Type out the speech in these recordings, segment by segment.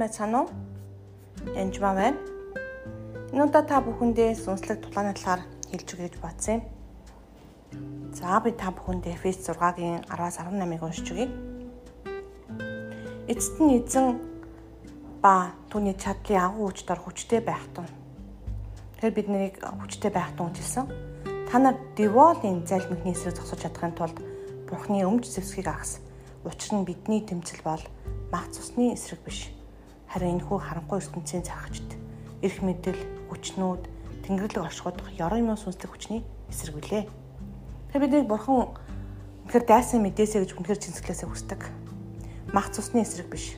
байцгаана уу? Янжмаа байна. Энэ удаа та бүхэндээ сүнслэг тулааны талаар хэлж өгье гэж бодсон юм. За би та бүхэндээ Эфес 6-гийн 10-аас 18-ыг уншиж өгье. Эцэст нь эзэн ба түүний чадлын агуу хүч дор хүчтэй байх тун. Тэгэхээр бид нарыг хүчтэй байх тун хэлсэн. Та нар деволын залмихны эсрэг зогсож чадахын тулд Бурхны өмч зэвсгийг агс. Учир нь бидний тэмцэл бол мах цусны эсрэг биш. Харин энэхүү харанхуй ертөнцийн зархагчд эрх мэдэл, хүчнүүд, тэнгэрлэг оршиход ёрон юм сүнслэг хүчний эсрэг үлээ. Тэгэхээр бидний бурхан үнэхээр дайсан мэдээсэй гэж үнэхээр чинсгэлээсээ хүсдэг. Мах цусны эсрэг биш.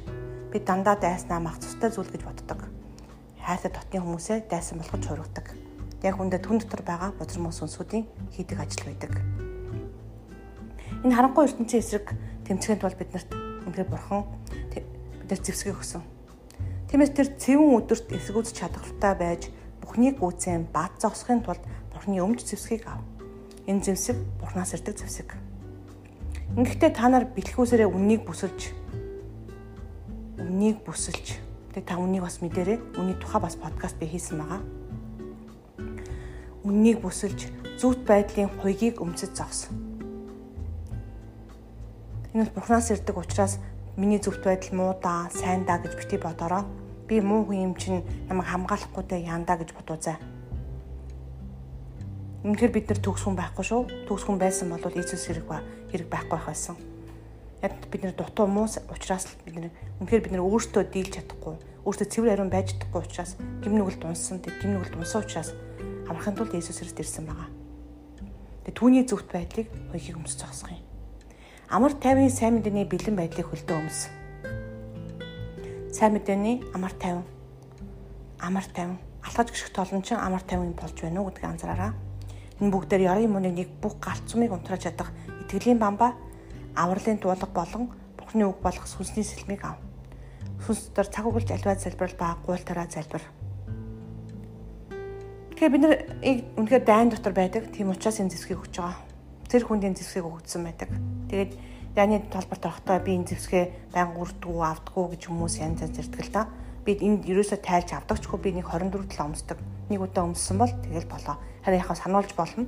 Би дандаа дайснаа мах цустай зүйл гэж боддог. Хайртай дотны хүмүүсээ дайсан болгож хуургадаг. Яг үндэ түн дотор байгаа бузар мөн сүнсүүдийн хийдэг ажил байдаг. Энэ харанхуй ертөнцийн эсрэг тэмцэхэд бол биднэрт үнэхээр бурхан биднэр зэвсгийг өгсөн. Тиймээс тэр цэвэн өдөрт эсгүүц чадхалтай байж бүхнийг гүйцэн бат зогсохын тулд бурхны өмч зэвсгийг ав. Энэ зэвсэг бурхнаас ирдэг зэвсэг. Ингэхдээ та нар бэлхүүсээрээ үннийг бүсэлж үннийг бүсэлж тэгээ та үннийг бас мэдэрээ. Үнний тухай бас подкаст би хийсэн байгаа. Үннийг бүсэлж зүвт байдлын хуйгийг өмсөж зогс. Энэ бол бурхнаас ирдэг учраас Миний зөвхт байдал муу да, сайн да гэж бити бодороо. Би муу хүн юм чинь намайг хамгаалахгүй дэ яндаа гэж бодоозай. Үнэхээр бид нар төгс хүн байхгүй шүү. Төгс хүн байсан бол Иесус хэрэг ба хэрэг байхгүй байх байсан. Яг бид нар дутуу муу учраас бид нар үнэхээр бид нар өөртөө дийлж чадахгүй, өөртөө цэвэр ариун байж чадахгүй учраас гим нүгэл дунсан, тэг гим нүгэл дунсан учраас амархын тулд Иесус Христ ирсэн байгаа. Тэг түүний зөвхт байдлыг хоёрыг өмсөж зогсох юм амар тайвны сайн мэдээний бэлэн байдлыг хөлдөө өмс. Сайн мэдээний амар тайван. Амар тайван. Алхаж гიშгт олон чин амар тайван болж байна уу гэдгийг анзаараа. Энэ бүгдээр ярын мөнийн нэг бүх галт цумыг унтрааж чадах итгэлийн бамба авралын дуулга болон Бурхны үг болох сүнсний сэлмийг ав. Сүнс дотор цаг үгэлж альваа залбирал ба гуйлтараа залбир. Тэгэхээр бид нар үнэхээр дайн дотор байдаг. Тийм учраас энэ зэвсгийг өгч байгаа. Тэр хүндийн зэвсгийг өгсөн байдаг. Тэгээд яны талбарт орохдоо би энэ зэвсгээ баян үрдгүү авдгүү гэж хүмүүс янз янз ирдэг л да. Би энд ерөөсөө тайлж авдагчгүй би нэг 24 тал өмсдөг. Нэг удаа өмссөн бол тэгэл болоо. Харин яхаа сануулж болно.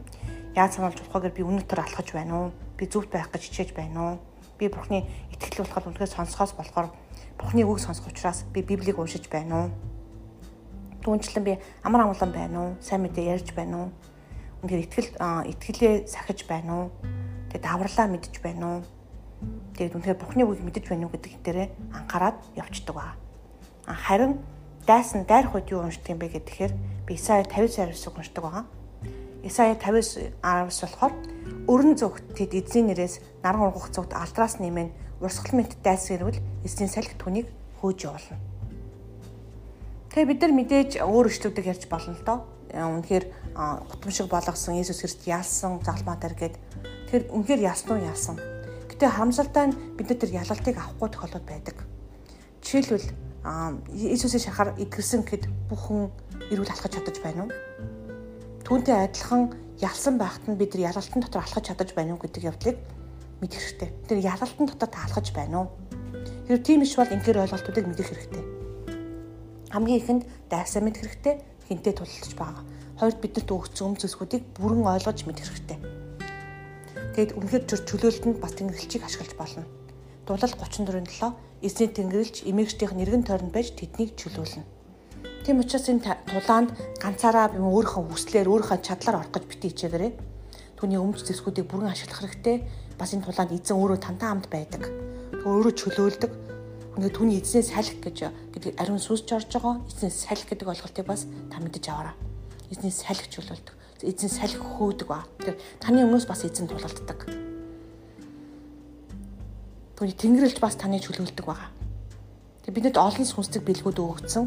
Яаж сануулж болохоогэр би өнөтөр алхаж байна уу? Би зүвт байх гэж хичээж байна уу? Би Бурхны итгэл болоход үнэхээр сонсохоос болохоор Бурхны үг сонсох учраас би Библийг уншиж байна уу? Түүнчлэн би амар амгалан байна уу? Сайн мэдээ ярьж байна уу? Үнэхээр итгэл итгэлээ сахиж байна уу? Тэгээд даврлаа мэдж байна уу? Тэгээд үнэхээр Бурхны үгийг мэдж байна уу гэдэг дээрээ анхаарал явцдаг ба. Харин дайсан дайрах үед юу уншдаг юм бэ гэхээр би Исая 59-ыг уншдаг байгаа. Исая 59-19 болохоор өрн зүгт тэд эзний нэрээс наран ургах зүгт алдраас нэмэн урсгал мэт дайсан ирвэл эзний салхи түүнийг хөөж явуулна. Тэгээ бид нар мэдээж өөр өчлөгдөг ярьж болно л доо. Үнэхээр гутамшиг болгосон Иесус Христ яалсан загалмаа дээр гээд Тэгэхээр үнэхээр ясан уу яасан. Гэтэ харамсалтай нь бид нар тэр ялалтыг авахгүй тохиолдол байдаг. Жишээлбэл Иесусийн шахаар итгэрсэн гэхэд бүхэн эрүүл алхаж чадаж байна уу? Түүнтэй адилхан ялсан байхад нь бид нар ялалтын дотор алхаж чадаж байна уу гэдэг явдлыг мэдэх хэрэгтэй. Тэр ялалтын дотор таалхаж байна уу? Тэр тийм иш бол ингээр ойлголтуудыг мэдэх хэрэгтэй. Хамгийн ихэнд дайсаа мэдэх хэрэгтэй, хинтээ тулалдаж байгаа. Хоёрд бидэрт өгсөн өмч зэсгүүдийг бүрэн ойлгож мэдэх хэрэгтэй Тэгэд үнэхээр чөлөөлтөнд бас тэнгэрлэгчийг ашиглаж болно. Дулал 34-7 эзний тэнгэрлэгч эмээгчдийн нэргэн тойронд байж тэднийг чөлөөлнө. Тийм учраас энэ тулаанд ганцаараа өөрийнхөө хүслээр өөрийнхөө чадлаар орох гэж бити хичээгээрэй. Түүний өмч зэвсгүүдийг бүрэн ашиглах хэрэгтэй. Бас энэ тулаанд эзэн өөрөө тантаа хамт байдаг. Өөрөө чөлөөлдөг. Үнэ түүний эзнээс салхи гэж гэдэг ариун сүсч орж байгаа. Эзнээс салхи гэдэг ойлголтыг бас та мэдэж аваарай. Эзнээс салхи чөлөөлдөг эзэн салхи хөөдөг ба. Тэгэхээр таны өмнөөс бас эзэн тулалддаг. Түүний тэнгэрлж бас таны чөлөөлдөг байгаа. Тэгээ бидэд олон сүнслэг бэлгүүд өгөгдсөн.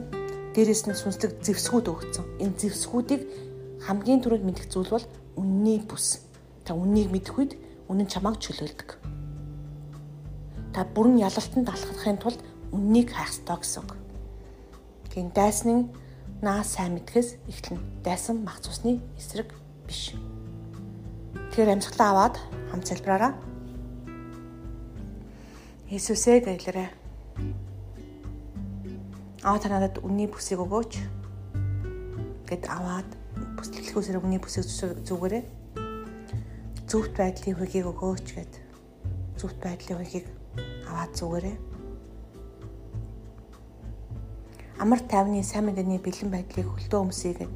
Дээрээс нь сүнслэг зэвсгүүд өгөгдсөн. Энэ зэвсгүүдийг хамгийн түрүүнд мэдэх зүйл бол үнний бүс. Та үннийг мэдэх үед үнэн чамайг чөлөөлдөг. Та бүрэн ялалтанд алхахын тулд үннийг хайх ёстой гэсэн. Гин дайсны наас сайн мэдхээс эхлэн дайсан мах цусны эсрэг биш. Тэгэхээр амьсгалаа аваад хамт залбираараа. Иесусээ гэлээрээ. Аа та надад үнний бүсийг өгөөч гэд аваад бүслэглэхүүсээр үнний бүсийг зүгээрээ зөвхт байдлын хөгийг өгөөч гэд зөвхт байдлын хөгийг аваад зүгээрээ амар тайвны сайн мэдээний бэлэн байдлыг хөлдөө өмсөе гэд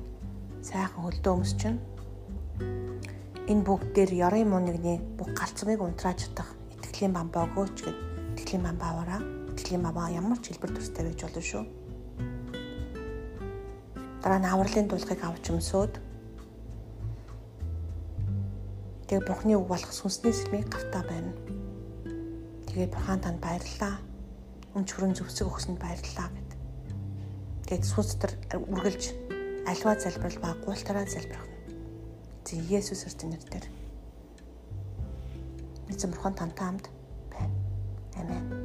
сайхан хөлдөө өмсчин энэ бүгд дээр ярын мунигны бүх галцмыг унтрааж чадах итгэлийн бамбаа өгөөч гэд итгэлийн бамбаа аваараа итгэлийн бамбаа ямар ч хэлбэр төстэй байж болно шүү дараа нь авралын дуулгыг авч өмсөөд тэгээ бурхны үг болох сүнсний сэлмийг гартаа байна. Тэгээд бурхан танд баярлалаа. Үн чүрэн зөвсөг өгсөнд баярлалаа гэд. Тэгээд сүнс дотор үргэлж альва залбирал ба гуйлтараа залбирах нь. Зэ Есүс Христосийн нэрээр. Эзэн бурхан тантай хамт байна. Амен.